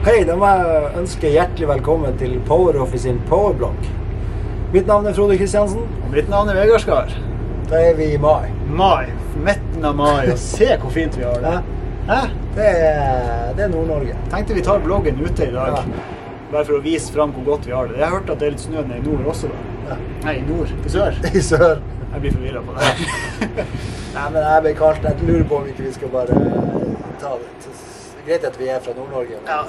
Hei, da må jeg ønske hjertelig velkommen til PowerOffice sin Powerblog. Mitt navn er Frode Kristiansen. Og Mitt navn er Vegard Skar. Da er vi i mai. Mai. Midten av mai. Og se hvor fint vi har det. Hæ? Det er, det er Nord-Norge. Tenkte vi tar bloggen ute i dag. Ja. Bare for å vise fram hvor godt vi har det. Jeg har hørt at det er litt snø nede i nord også. da. Ja. Nei, i nord. I sør. I sør. Jeg blir forvirra på det. Nei, men jeg ble kalt Jeg lurer på om ikke vi skal bare ta det. Greit at vi er fra Nord-Norge, men ja.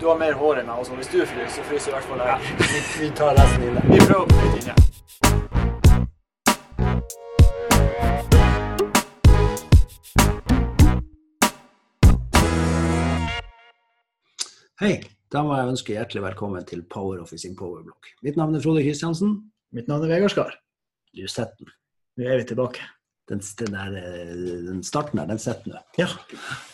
Du har mer hår enn meg også. Hvis du fryser, så fryser i hvert fall jeg. vi, vi tar resten inne. Vi prøver å litt inne. Hei, da må jeg ønske hjertelig velkommen til Power Office in Powerblock. Mitt navn er Frode Kristiansen. Mitt navn er Vegard Skar. Du setter den. Nå er vi tilbake. Den, den, der, eh, den starten der, den sitter nå. Ja.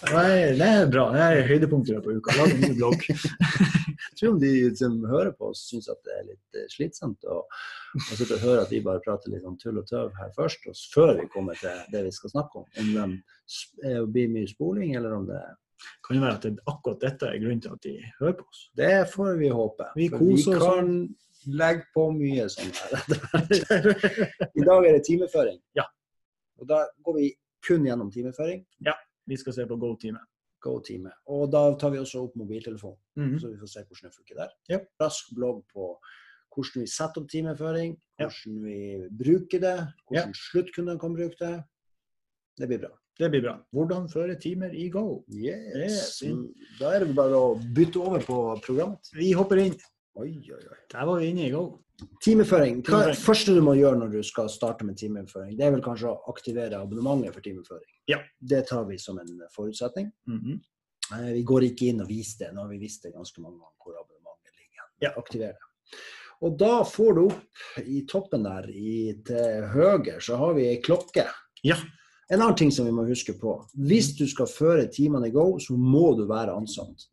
Det er, bra. Det er høydepunkter på uka. Lag en ny blogg. Jeg tror om de som hører på oss, syns at det er litt eh, slitsomt å, å sitte og høre at vi bare prater litt sånn tull og tøv her først, og før vi kommer til det vi skal snakke om. Om det eh, blir mye spoling, eller om det Kan jo være at det, akkurat dette er grunnen til at de hører på oss. Det får vi håpe. Vi koser oss. kan legge på mye sånn her. I dag er det timeføring. Ja. Og da går vi kun gjennom timeføring. Ja, Vi skal se på Go-time. Go-time. Og da tar vi også opp mobiltelefon. -hmm. Så vi får se hvordan det funker der. Yep. Rask blogg på hvordan vi setter opp timeføring, hvordan vi bruker det, hvordan sluttkundene kan bruke det. Det blir bra. Det blir bra. Hvordan føre timer i Go? Yes. Yes. Da er det bare å bytte over på programmet. Vi hopper inn. Oi, oi, oi. Der var vi inne i Go. Timeføring. Hva er det første du må gjøre når du skal starte med timeføring? Det er vel kanskje å aktivere abonnementet for timeføring. Ja. Det tar vi som en forutsetning. Mm -hmm. Vi går ikke inn og viser det. Nå har vi visst det ganske mange ganger hvor abonnementet ligger. Ja. Aktiver det. Og da får du opp i toppen der, i, til høyre, så har vi ei klokke. Ja. En annen ting som vi må huske på. Hvis du skal føre timene i Go, så må du være ansatt.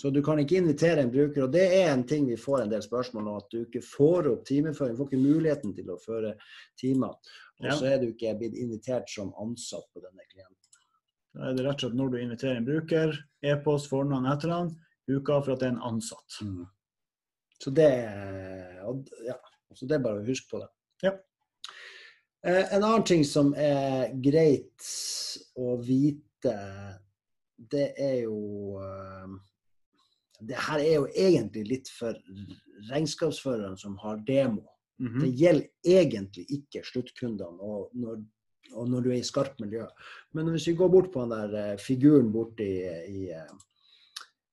Så du kan ikke invitere en bruker, og det er en ting vi får en del spørsmål om, at du ikke får opp timeføring. Du Får ikke muligheten til å føre timer. Og Ja. så er du ikke blitt invitert som ansatt på denne klienten. Da er det rett og slett når du inviterer en bruker, e-post, fornavn, etternavn, uka for at det er en ansatt. Så det, ja, så det er bare å huske på det. Ja. Eh, En annen ting som er greit å vite, det er jo eh, Det her er jo egentlig litt for regnskapsførerne som har demo. Mhm. Det gjelder egentlig ikke sluttkundene og når, og når du er i skarpt miljø. Men hvis vi går bort på den der eh, figuren borti i, eh,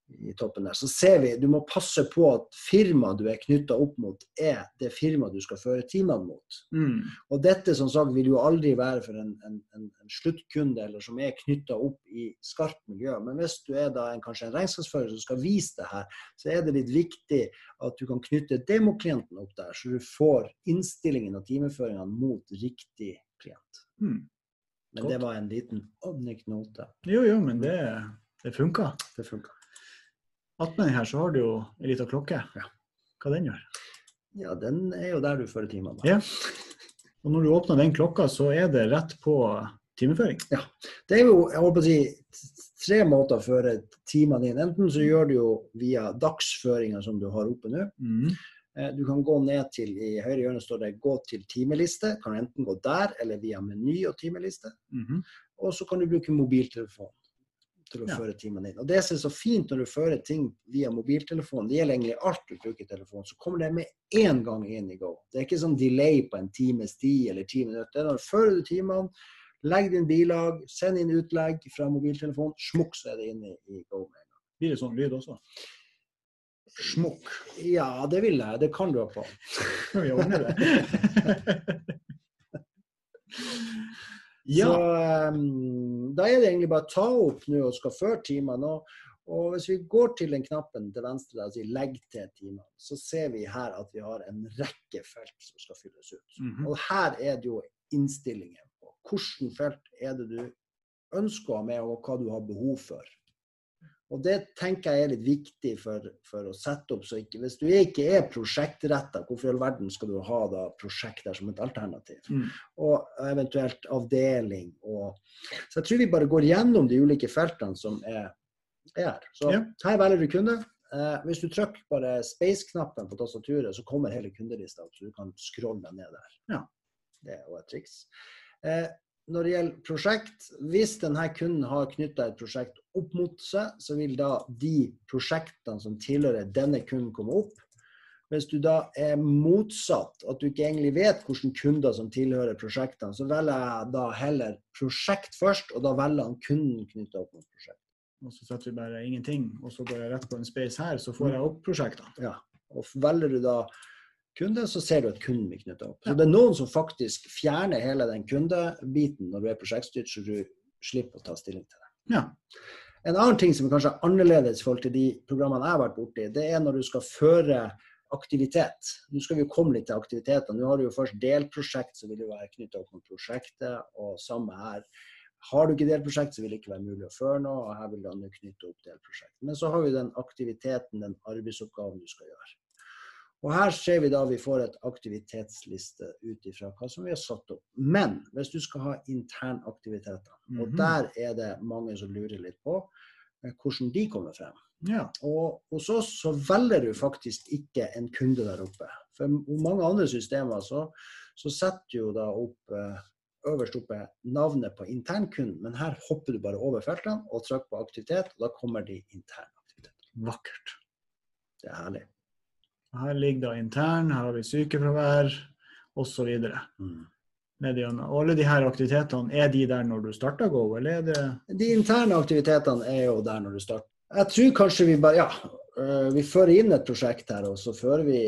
i toppen der, så ser vi du må passe på at firmaet du er knytta opp mot, er det firmaet du skal føre timene mot. Mm. Og dette som sagt vil jo aldri være for en, en, en, en sluttkunde eller som er knytta opp i skarpt miljø. Men hvis du er da en, kanskje en regnskapsfører som skal vise det her, så er det litt viktig at du kan knytte demoklienten opp der, så du får innstillingen og timeføringene mot riktig klient. Mm. Men det var en liten anekdote. Jo, jo, men det, det funka. Det funka. Attmed her så har du jo ei lita klokke. Ja. Hva den gjør? Ja, den er jo der du fører timene. Ja. Og når du åpner den klokka, så er det rett på timeføring. Ja. Det er jo jeg håper å si, tre måter å føre timene inn. Enten så gjør du jo via dagsføringa som du har oppe nå. Mm. Eh, Du kan gå ned til i høyre hjørne står det 'gå til timeliste'. Kan enten gå der eller via meny og timeliste. Mhm. Og så kan du bruke mobiltelefon til å Ja. føre timene inn. Og Det som er så fint når du fører ting via mobiltelefon, det gjelder egentlig alt du bruker telefon, så kommer det med én gang inn i Go. Det er ikke sånn delay på en times tid eller ti minutter. Er Når fører du timene, legg din bilag, send inn utlegg fra mobiltelefon, smukk, så er det inne i Go. med en gang. Blir det sånn lyd også? Smukk. Ja, det vil jeg. Det kan du ha på. Vi ordner det? ja. Så ja. Da er det egentlig bare å ta opp nå og skal føre timene. Og, og hvis vi går til den knappen til venstre og sier 'legg til timene', så ser vi her at vi har en rekke felt som skal fylles ut. Mhm. Og her er det jo innstillingen på hvilket felt er det du ønsker å ha med, og hva du har behov for. Og Det tenker jeg er litt viktig for, for å sette opp. så ikke, Hvis du ikke er prosjektretta, hvorfor i all verden skal du ha da prosjekter som et alternativ? Mm. Og eventuelt avdeling. Og, så jeg tror vi bare går gjennom de ulike feltene som er er her. Så Ja. her velger du kunde. Eh, hvis du trykker bare space-knappen på tastaturet, så kommer hele kundelista opp, så du kan scrolle ned der. Ja. Det er også et triks. Eh, når det gjelder prosjekt, hvis denne kunden har knytta et prosjekt opp mot seg, så vil da de prosjektene som tilhører denne kunden, komme opp. Hvis du da er motsatt, at du ikke egentlig vet hvilke kunder som tilhører prosjektene, så velger jeg da heller prosjekt først, og da velger han kunden knytta opp mot prosjekt. Og så setter vi bare ingenting, og så går jeg rett på en space her, så får jeg opp prosjektene. Ja. Og velger du da kunde, så ser du at kunden blir knytta opp. Så det er noen som faktisk fjerner hele den kundebiten når du er prosjektstyrt, så du slipper å ta stilling til det. Ja. En annen ting som er kanskje annerledes i forhold til de programmene jeg har vært borti, det er når du skal føre aktivitet. Nå skal vi jo komme litt til aktiviteter. Nå har du jo først delprosjekt, så vil jo være knytta opp mot prosjektet, og samme her. Har du ikke delprosjekt, så vil det ikke være mulig å føre noe, og her vil du knytte opp delprosjekt. Men så har vi den aktiviteten, den arbeidsoppgaven du skal gjøre. Og her ser vi da vi får et aktivitetsliste ut ifra hva som vi har satt opp. Men hvis du skal ha internaktiviteter, og Mhm. der er det mange som lurer litt på eh, hvordan de kommer frem. Ja. Og hos oss så velger du faktisk ikke en kunde der oppe. For mange andre systemer så, så setter jo da opp eh, øverst oppe navnet på internkunden, men her hopper du bare over feltene og trykker på aktivitet, og da kommer de interne aktivitetene. Vakkert. Det er herlig. Her ligger det intern, her har vi sykefravær osv. Mm. Og alle de her aktivitetene, er de der når du starter Go, eller er det De interne aktivitetene er jo der når du starter. Jeg tror kanskje vi bare Ja, øh, vi fører inn et prosjekt her, og så fører vi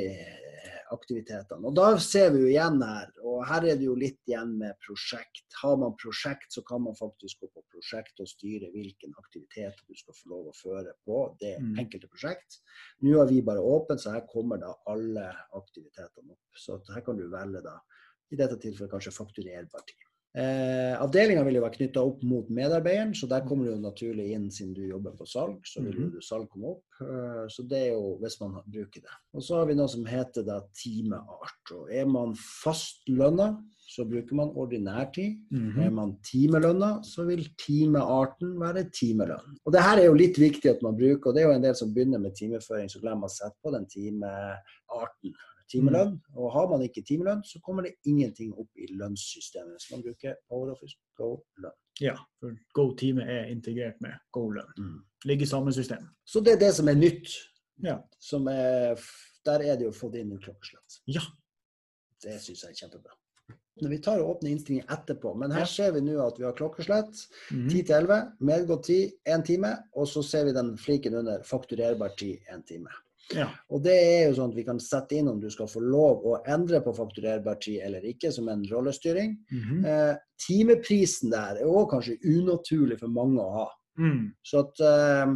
aktivitetene. Og da ser vi jo igjen her, og her er det jo litt igjen med prosjekt. Har man prosjekt, så kan man faktisk gå på prosjekt og styre hvilken aktivitet du skal få lov å føre på det Mm. enkelte prosjekt. Nå har vi bare åpent, så her kommer da alle aktivitetene opp. Så her kan du velge da, i dette tilfellet kanskje fakturerbar tid. Eh, Avdelinga vil jo være knytta opp mot medarbeideren, så der kommer du jo naturlig inn siden du jobber på salg. Så vil jo Mhm. du salg komme opp. Eh, så det er jo hvis man bruker det. Og så har vi noe som heter da timeart. Og er man fastlønna, så bruker man ordinær tid. -hmm. Er man timelønna, så vil timearten være timelønn. Og det her er jo litt viktig at man bruker, og det er jo en del som begynner med timeføring, så glemmer man å sette på den timearten. Timelønn. Og har man ikke timelønn, så kommer det ingenting opp i lønnssystemet. Så man bruker PowerOffice Go lønn. Ja, for Go time er integrert med Go-lønn. Mm. Ligger i samme system. Så det er det som er nytt. Ja. Som er, der er det jo fått inn en klokkeslett. Ja. Det syns jeg er kjempebra. Vi tar og åpner innstillingen etterpå, men her ser vi nå at vi har klokkeslett. Mhm. 10 til 11, medgått tid én time, og så ser vi den fliken under fakturerbar tid én time. Ja. Og det er jo sånn at vi kan sette inn om du skal få lov å endre på fakturerbar tid eller ikke, som en rollestyring. Mhm. Eh, timeprisen der er òg kanskje unaturlig for mange å ha. Mm. Så at eh,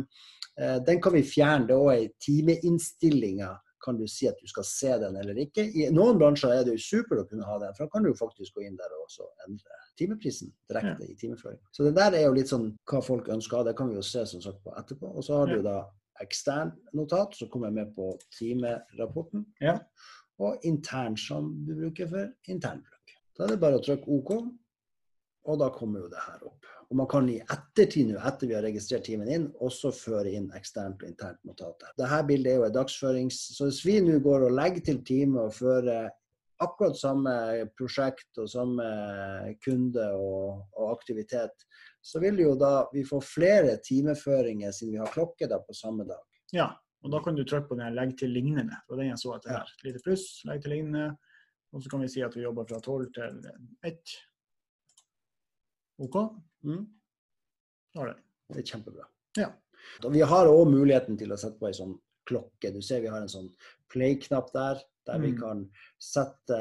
eh, den kan vi fjerne. Det er òg ei timeinnstillinga kan du si at du skal se den eller ikke. I noen bransjer er det jo supert å kunne ha den, for da kan du jo faktisk gå inn der og også endre timeprisen direkte i timeføring. Så det der er jo litt sånn hva folk ønsker. Det kan vi jo se som sagt på etterpå. Og så har du da ekstern notat, så kommer jeg med på timerapporten. Ja. Og intern, som du bruker for internbruk. Da er det bare å trykke OK, og da kommer jo det her opp. Og man kan i ettertid, nå, etter vi har registrert timen inn, også føre inn eksternt og internt notatet. Dette bildet er jo en dagsførings... Så hvis vi nå går og legger til time og fører akkurat samme prosjekt og samme kunde og, og aktivitet, så vil jo da vi få flere timeføringer siden vi har klokke da på samme dag. ja. Og da kan du trykke på den her 'legg til lignende'. Det var den jeg så etter her. Et lite pluss, legg til lignende. Og så kan vi si at vi jobber fra 12 til 1. OK? Mm. Da er det. Det er kjempebra. Ja. Og vi har òg muligheten til å sette på ei sånn klokke. Du ser vi har en sånn play-knapp der, der vi Mm. kan sette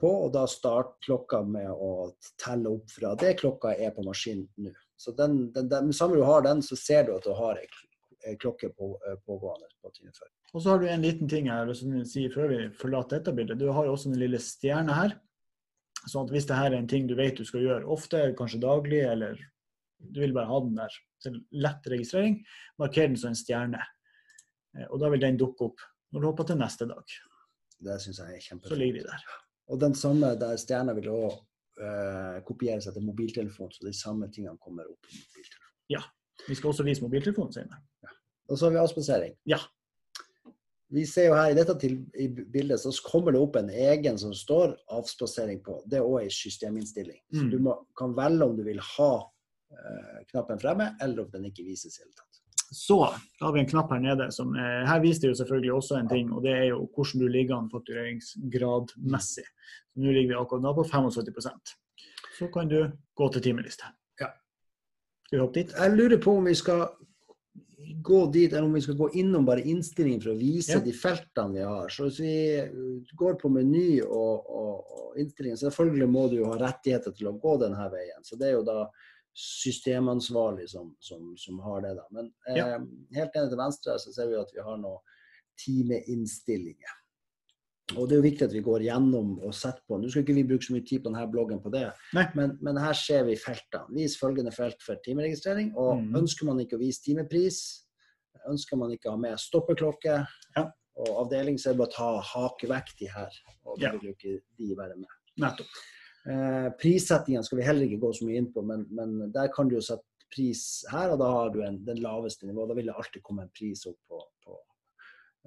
på, og da starte klokka med å telle opp fra det klokka er på maskinen nå. Så den, den, den, samme du har den, så ser du at du har ei kl- ei klokke på, eh, pågående på timeføring. Og så har du en liten ting jeg har lyst til å si før vi forlater dette bildet. Du har jo også den lille stjerna her. Sånn at hvis det her er en ting du vet du skal gjøre ofte, kanskje daglig, eller du vil bare ha den der til lett registrering, marker den som en stjerne. Eh, Og da vil den dukke opp når du hopper til neste dag. Det syns jeg er Så kjempefint. ligger de der. Og den samme der stjerna vil òg kopiere seg til mobiltelefon, så de samme tingene kommer opp på Ja, Vi skal også vise mobiltelefonen senere. Og så har vi avspasering. Ja. Vi ser jo her i dette til, i bildet så kommer det opp en egen som står avspasering på. Det er òg ei systeminnstilling. Så Mm. du må, kan velge om du vil ha uh, knappen fremme, eller om den ikke vises i det hele tatt. Så da har vi en knapp her nede. som eh, Her viser det jo selvfølgelig også en ting, og det er jo hvordan du ligger an faktureringsgradmessig. Nå ligger vi akkurat nå på 75% Så kan du gå til timeliste. Ja. Skal vi hoppe dit? Jeg lurer på om vi skal gå dit, eller om vi skal gå innom bare innstillingen for å vise Ja. de feltene vi har. Så hvis vi går på meny og, og, og innstillingen, selvfølgelig må du jo ha rettigheter til å gå denne veien. Så det er jo da systemansvarlig som, som, som har det. da. Men eh, Ja. helt nede til venstre så ser vi at vi har noen timeinnstillinger. Og det er jo viktig at vi går gjennom og setter på. Nå skal ikke vi bruke så mye tid på denne bloggen på det, men, men her ser vi feltene. Vis følgende felt for timeregistrering. Og mm. ønsker man ikke å vise timepris, ønsker man ikke å ha med stoppeklokke Ja. og avdeling, så er det bare å ta hake vekk de her. Og da vil jo ikke de være med. Nettopp. Eh, prissettingen skal vi heller ikke gå så mye inn på, men, men der kan du jo sette pris her, og da har du en, den laveste nivået. Da vil det alltid komme en pris opp på, på,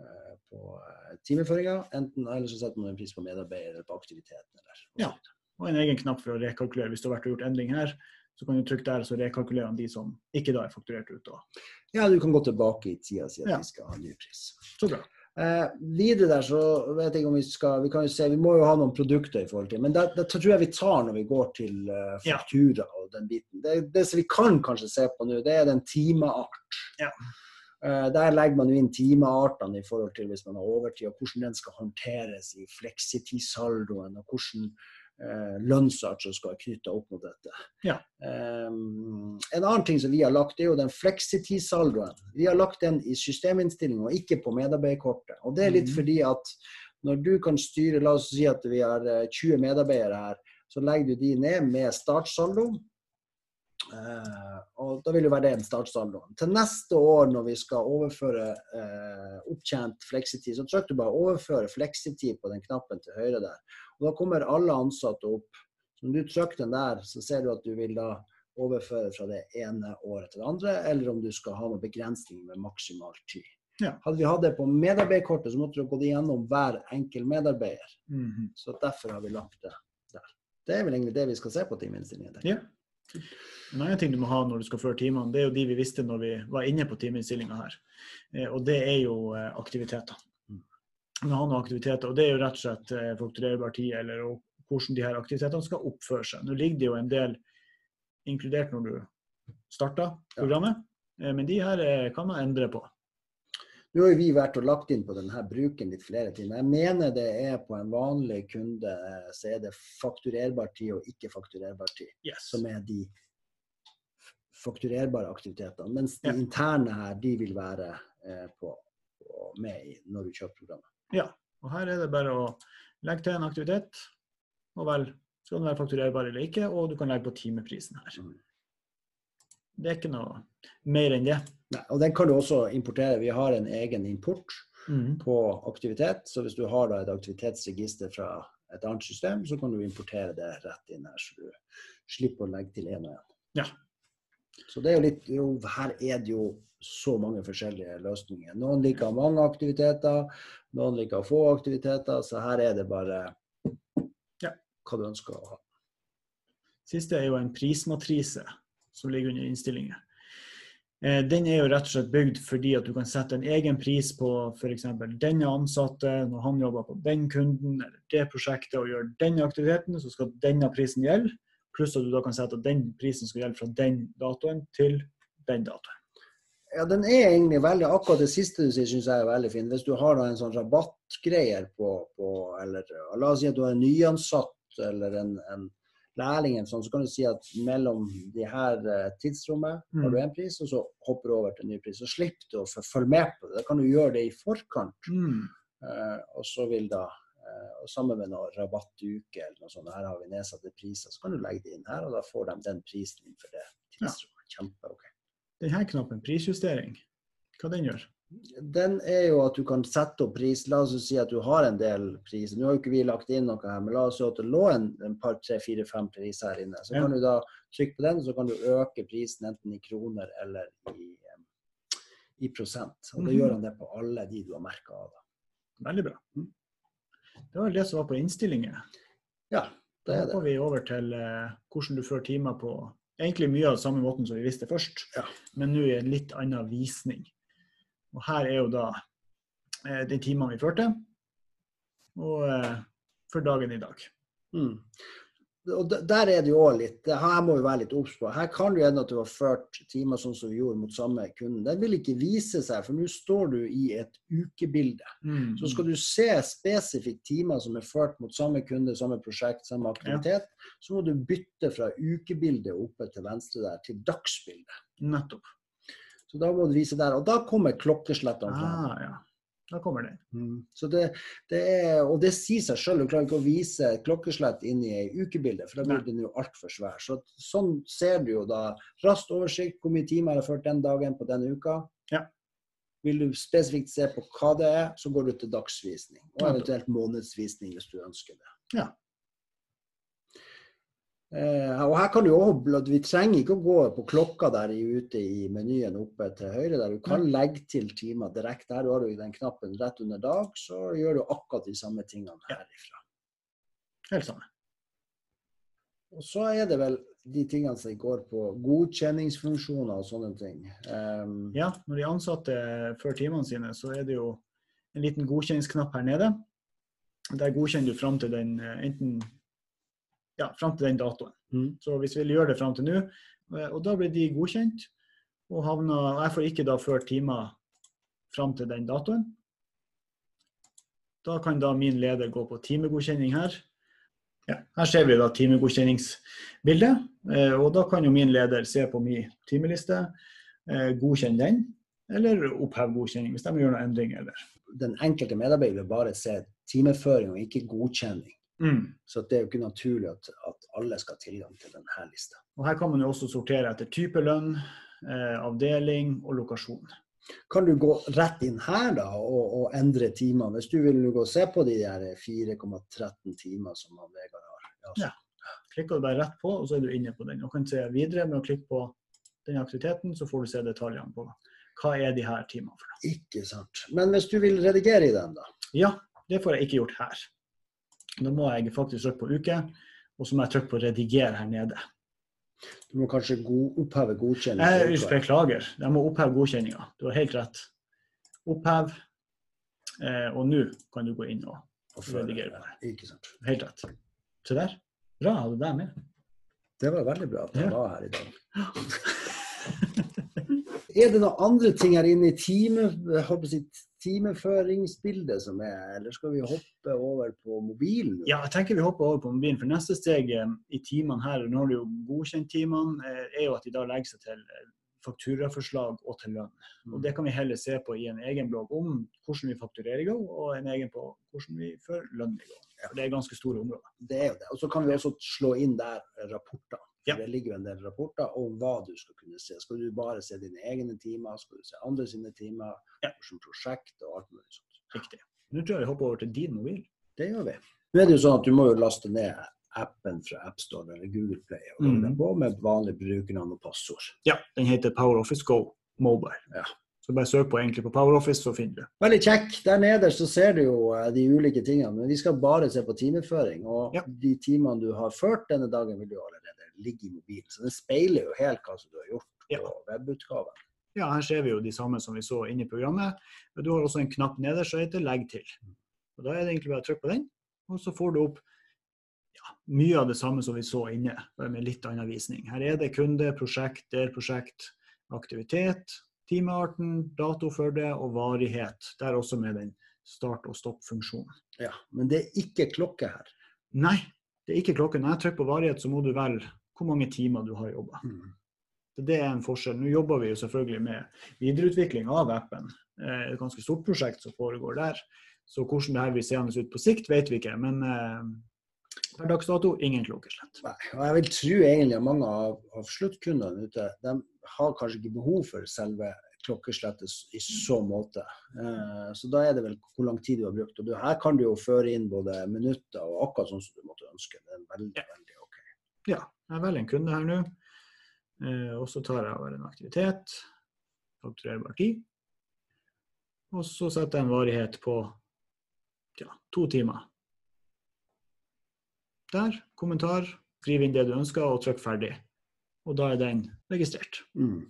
eh, på eh, timeføringa. Enten eller så setter man en pris på medarbeider eller på aktiviteten. Eller, Ja. Og en egen knapp for å rekalkulere. Hvis du har vært og gjort endring her, så kan du trykke der, så rekalkulerer han de som ikke da er fakturert ut. Og. ja, du kan gå tilbake i tida og si at Ja. vi skal ha ny pris. Så bra. Eh, videre der så vet jeg ikke om vi skal Vi kan jo se, vi må jo ha noen produkter i forhold til Men det, det tror jeg vi tar når vi går til Ja. faktura og den biten. Det, det som vi kan kanskje se på nå, det er den timeart. Ja. Eh, der legger man jo inn timeartene i forhold til hvis man har overtid, og hvordan den skal håndteres i fleksitidssaldoen. og hvordan lønnsart som skal være knytta opp mot dette. Ja. Eh, en annen ting som vi har lagt, er jo den fleksitidsalderen. Vi har lagt den i systeminnstilling og ikke på medarbeiderkortet. Og det er litt mm. fordi at når du kan styre, la oss si at vi har eh, 20 medarbeidere her, så legger du de ned med startsaldo. Eh, og da vil jo være det en startsaldo. Til neste år når vi skal overføre uh, opptjent fleksitid, så trykker du bare 'overføre fleksitid' på den knappen til høyre der. Og Da kommer alle ansatte opp. Så når du trykker den der, så ser du at du vil da overføre fra det ene året til det andre, eller om du skal ha noen begrensning med maksimal tid. Ja. Hadde vi hatt det på medarbeiderkortet, så måtte du gått igjennom hver enkel medarbeider. Mhm. Så derfor har vi lagt det der. Det er vel egentlig det vi skal se på timeinnstillingen. Ja. En annen ting du må ha når du skal føre timene, det er jo de vi visste når vi var inne på timeinnstillinga her. Eh, Og det er jo eh, aktiviteter. Du Vi har noen aktiviteter, og det er jo rett og slett eh, fakturerbar tid, eller hvordan de her aktivitetene skal oppføre seg. Nå ligger det jo en del inkludert når du starter programmet, men de her kan man endre på. Nå har vi vært og lagt inn på denne bruken litt flere timer. Jeg mener det er på en vanlig kunde eh, så er det fakturerbar tid og ikke fakturerbar tid, Yes. som er de fakturerbare aktivitetene. Mens de interne her, de vil være eh, på, på, med i når du kjøper programmet. Ja, og her er det bare å legge til en aktivitet, og vel, skal den være fakturerbar eller ikke, og du kan legge på timeprisen her. Mm. Det er ikke noe mer enn det. Nei, og den kan du også importere. Vi har en egen import på aktivitet. Så hvis du har da et aktivitetsregister fra et annet system, så kan du importere det rett inn her, så du slipper å legge til én og én. Ja. Så det er jo litt jo, Her er det jo så mange forskjellige løsninger. Noen liker mange aktiviteter, noen liker få aktiviteter. Så her er det bare Ja. hva du ønsker å ha. Siste er jo en prismatrise som ligger under innstillinger. Eh, Den er jo rett og slett bygd fordi at du kan sette en egen pris på f.eks. denne ansatte når han jobber på den kunden eller det prosjektet og gjør den aktiviteten, så skal denne prisen gjelde. Pluss at du da kan sette at den prisen skal gjelde fra den datoen til den datoen. Ja, den er egentlig veldig Akkurat det siste du sier, syns jeg er veldig fin. Hvis du har da en sånn rabattgreier på, på eller La oss si at du er nyansatt eller en, en lærling, eller sånn, så kan du si at mellom de her tidsrommet tidsrommet har du en pris, og så hopper du over til en ny pris. Så slipper du å følge med på det. Da kan du gjøre det i forkant. Eh, og så vil da uh, og Sammen med noen rabattuke eller noe sånt. Her har vi nedsatte priser. Så kan du legge det inn her, og da får de den prisen innenfor det tidsrommet. Kjempe, ok. Denne knappen, prisjustering, hva den gjør? Den er jo at du kan sette opp pris. La oss si at du har en del priser. Nå har jo ikke vi lagt inn noe her, men la oss si at det lå en, en par, tre, fire, fem priser her inne. Så Ja. kan du da trykke på den, så kan du øke prisen enten i kroner eller i, eh, i prosent. Og da Mhm. gjør han det på alle de du har merka av. Veldig bra. Mm. Det var det som var på innstillinger. Ja, det er det. Da hopper vi over til eh, hvordan du fører timer på egentlig mye av samme måten som vi visste først, Ja. men nå i en litt annen visning. Og her er jo da eh, de timene vi førte, og eh, for dagen i dag. Mm. Og der er det jo òg litt Her må vi være litt obs på. Her kan det hende at du har ført timer sånn som vi gjorde mot samme kunde. Den vil ikke vise seg, for nå står du i et ukebilde. Så skal du se spesifikt timer som er ført mot samme kunde, samme prosjekt, samme aktivitet, så må du bytte fra ukebildet oppe til venstre der til dagsbildet. Nettopp. Så da må du vise der. Og da kommer klokkeslettene fram. Ah, ja. Da kommer det. Mm. Så det, det er, og det sier seg sjøl, du klarer ikke å vise klokkeslett inn i ei ukebilde, for da blir den jo altfor svær. Så sånn ser du jo da raskt oversikt, hvor mye timer jeg har ført den dagen på denne uka. Ja. Vil du spesifikt se på hva det er, så går du til dagsvisning. Og eventuelt månedsvisning hvis du ønsker det. Ja. Eh, og her kan du også, Vi trenger ikke å gå på klokka der ute i menyen oppe til høyre. der Du kan legge til timer direkte. Her har du den knappen rett under dag, så gjør du akkurat de samme tingene herifra. Helt samme. Og så er det vel de tingene som går på godkjenningsfunksjoner og sånne ting. Um, Ja, når de ansatte før timene sine, så er det jo en liten godkjenningsknapp her nede. Der godkjenner du fram til den eh, enten ja, fram til den datoen. Mm. Så hvis vi vil gjøre det fram til nå, eh, og da blir de godkjent, og havna, jeg får ikke da ført timer fram til den datoen. Da kan da min leder gå på timegodkjenning her. Ja, her ser vi da timegodkjenningsbildet, eh, og da kan jo min leder se på min timeliste, eh, godkjenne den, eller oppheve godkjenning hvis de vil gjøre noen endringer. Den enkelte medarbeider vil bare se timeføring og ikke godkjenning. Så det er jo ikke naturlig at, at alle skal ha tilgang til denne lista. Og her kan man jo også sortere etter type lønn, eh, avdeling og lokasjon. Kan du gå rett inn her da og, og endre timer? Hvis du vil gå og se på de der 4,13 timer som han Vegard har. Ja, Ja. Klikker du bare rett på, og så er du inne på den. Og kan se videre med å klikke på den aktiviteten, så får du se detaljene på hva er de her timene for. Ikke sant. Men hvis du vil redigere i den, da? Ja, det får jeg ikke gjort her. Da må jeg faktisk trykke på uke, og så må jeg trykke på rediger her nede. Du må kanskje god, oppheve godkjenninga? Beklager, jeg må oppheve godkjenninga. Du har helt rett. Opphev, eh, og nå kan du gå inn og Og redigere på det. Ikke sant. Helt rett. Se der. Bra, hadde hadde deg med. Det var veldig bra at jeg Ja. var her i dag. Er det noen andre ting her inne i time, timeføringsbildet som er, eller skal vi hoppe over på mobilen? Ja, jeg tenker vi hopper over på mobilen. For neste steg eh, i timene her, nå har du jo godkjent timene, eh, er jo at de da legger seg til eh, fakturaforslag og til lønn. Og Det kan vi heller se på i en egen blogg om hvordan vi fakturerer i går, og en egen på hvordan vi fører lønn i går. For det er ganske store områder. Det er jo det. Og så kan vi også slå inn der rapporter. Ja. Det ligger jo en del rapporter om hva du skal kunne se. Skal du bare se dine egne timer? Skal du se andre sine timer? Ja. Hvordan prosjekt og alt mulig sånt. Riktig. Nå tror jeg vi hopper over til din mobil. Det gjør vi. Nå er det jo sånn at du må jo laste ned appen fra AppStore eller Google Play og mm. På med vanlig brukernavn og passord. Ja, den heter PowerOffice Go Mobile. Ja. Så bare søk på egentlig på PowerOffice, så finner du. Veldig kjekk. Der nederst så ser du jo eh, de ulike tingene, men vi skal bare se på timeføring. Og Ja. de timene du har ført denne dagen, vil jo allerede ligge i mobilen. Så det speiler jo helt hva som du har gjort Ja. på webutgaven. Ja, her ser vi jo de samme som vi så inne i programmet. Men du har også en knapp nederst som heter 'legg til'. Og Da er det egentlig bare å trykke på den, og så får du opp ja, mye av det samme som vi så inne, bare med litt annen visning. Her er det kunde, prosjekt, delprosjekt, aktivitet, timearten, dato for det og varighet. Der også med den start- og stopp-funksjonen. Ja, men det er ikke klokke her. Nei, det er ikke klokke. Når jeg trykker på varighet, så må du velge hvor mange timer du har jobba. Det er en forskjell. Nå jobber vi jo selvfølgelig med videreutvikling av appen. Eh, Et ganske stort prosjekt som foregår der. Så hvordan det her vil seende ut på sikt, vet vi ikke. Men eh, per dags dato ingen klokkeslett. Nei, og jeg vil tro egentlig at mange av, av sluttkundene ute de har kanskje ikke behov for selve klokkeslettet i så måte. Eh, så da er det vel hvor lang tid du har brukt. Og her kan du jo føre inn både minutter og akkurat sånn som du måtte ønske. Det er veldig, veldig OK. Ja, jeg velger en kunde her nå. Eh, og så tar jeg over en aktivitet. Fakturerbar tid. Og så setter jeg en varighet på ja, to timer. Der. Kommentar. Skriv inn det du ønsker, og trykk ferdig. Og da er den registrert. Mm.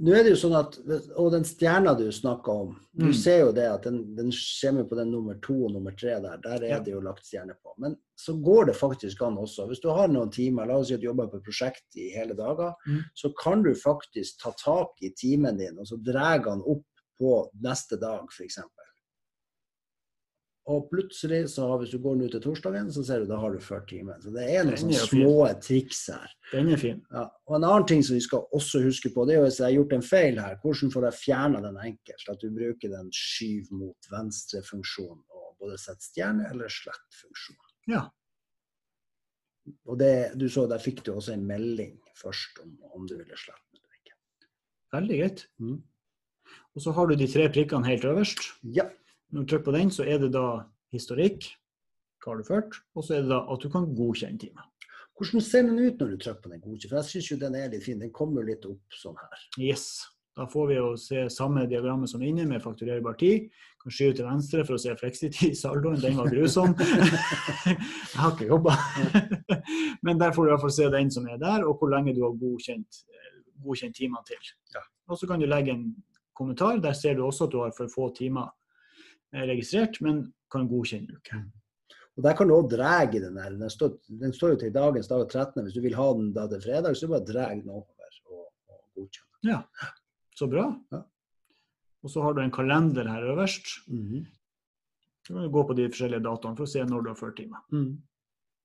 Nå er det jo sånn at, Og den stjerna du snakka om, du Mm. ser jo det at den, den kommer på den nummer to og nummer tre der. Der er Ja. det jo lagt stjerne på. Men så går det faktisk an også. Hvis du har noen timer, la oss si at du jobber på et prosjekt i hele dager, Mm. så kan du faktisk ta tak i timen din og så dra den opp på neste dag, f.eks. Og plutselig, så har, hvis du går nå til torsdagen, så ser du da har du ført timen. Så det er noen er fin. små triks her. Den er fin. Ja. Og En annen ting som vi skal også huske på, det er jo hvis jeg har gjort en feil her, hvordan får jeg fjerna den enkelt? At du bruker den skyv mot venstre-funksjonen og både sett stjerne eller slett-funksjon. Ja. Og det, du så, Der fikk du også en melding først om, om du ville slette eller ikke. Veldig greit. Mm. Og så har du de tre prikkene helt øverst. Ja. Når du trykker på den, så er det da historikk. Hva har du ført? Og så er det da at du kan godkjenne timen. Hvordan ser den ut når du trykker på den godkjent? For jeg syns jo den er litt fin. Den kommer litt opp sånn her. Yes. Da får vi jo se samme diagrammet som inne, med fakturerbar tid. Kan skyve til venstre for å se fleksitid i saldoen. Den var grusom. Jeg har ikke jobba. Men der får du i hvert fall se den som er der, og hvor lenge du har godkjent, godkjent timene til. Ja. Og så kan du legge en kommentar. Der ser du også at du har for få timer registrert, men kan godkjenne uke. Og Der kan du òg dra i den her. Den står, den står jo til dagens dag 13. Hvis du vil ha den da til fredag, så bare dra den over og, og godkjenne. Så bra. Ja. Og så har du en kalender her øverst. Mhm. Så kan du gå på de forskjellige datoene for å se når du har ført timer. Mm.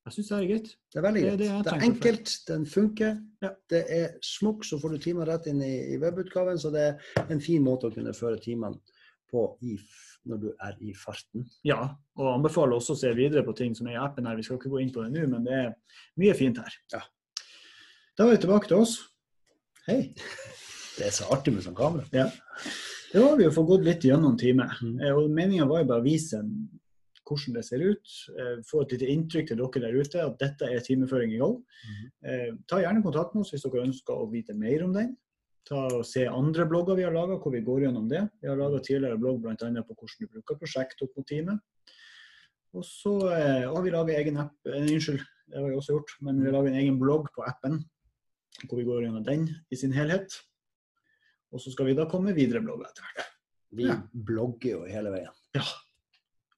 Jeg syns det er greit. Det er veldig Det greit. det Det, det, er enkelt, den funker. Ja. Det er smukk, så får du timer rett inn i, i webutgaven. Så det er en fin måte å kunne føre timene i, når du er i farten. Ja, og anbefaler også å se videre på ting som er i appen her. Vi skal ikke gå inn på det nå, men det er mye fint her. Ja. Da er vi tilbake til oss. Hei! Det er så artig med sånn kamera. Ja. Det var vi jo fått gått litt gjennom time. Eh, Og Meninga var jo bare å vise hvordan det ser ut. eh, Få et lite inntrykk til dere der ute at dette er timeføring i gang. Eh, Ta gjerne kontakt med oss hvis dere ønsker å vite mer om den. Ta og Se andre blogger vi har laga, hvor vi går gjennom det. Vi har laga tidligere blogg bl.a. på hvordan du bruker prosjekt opp mot teamet. Og så eh, har vi laga egen app, eh, unnskyld, det har vi også gjort, men vi laga en egen blogg på appen hvor vi går gjennom den i sin helhet. Og så skal vi da komme videre blogger etter hvert. Vi Ja. blogger jo hele veien. Ja.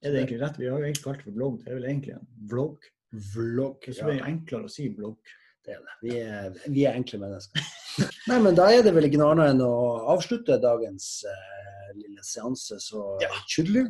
Er det egentlig rett? Vi har jo egentlig kalt det for blogg. Det er vel egentlig en vlogg. Vlogg. Så Ja, det er enklere å si blogg. det er det. Vi er, vi er enkle mennesker. Nei, men da er det vel ikke noe annet enn å avslutte dagens eh, lille seanse så Ja. tydelig.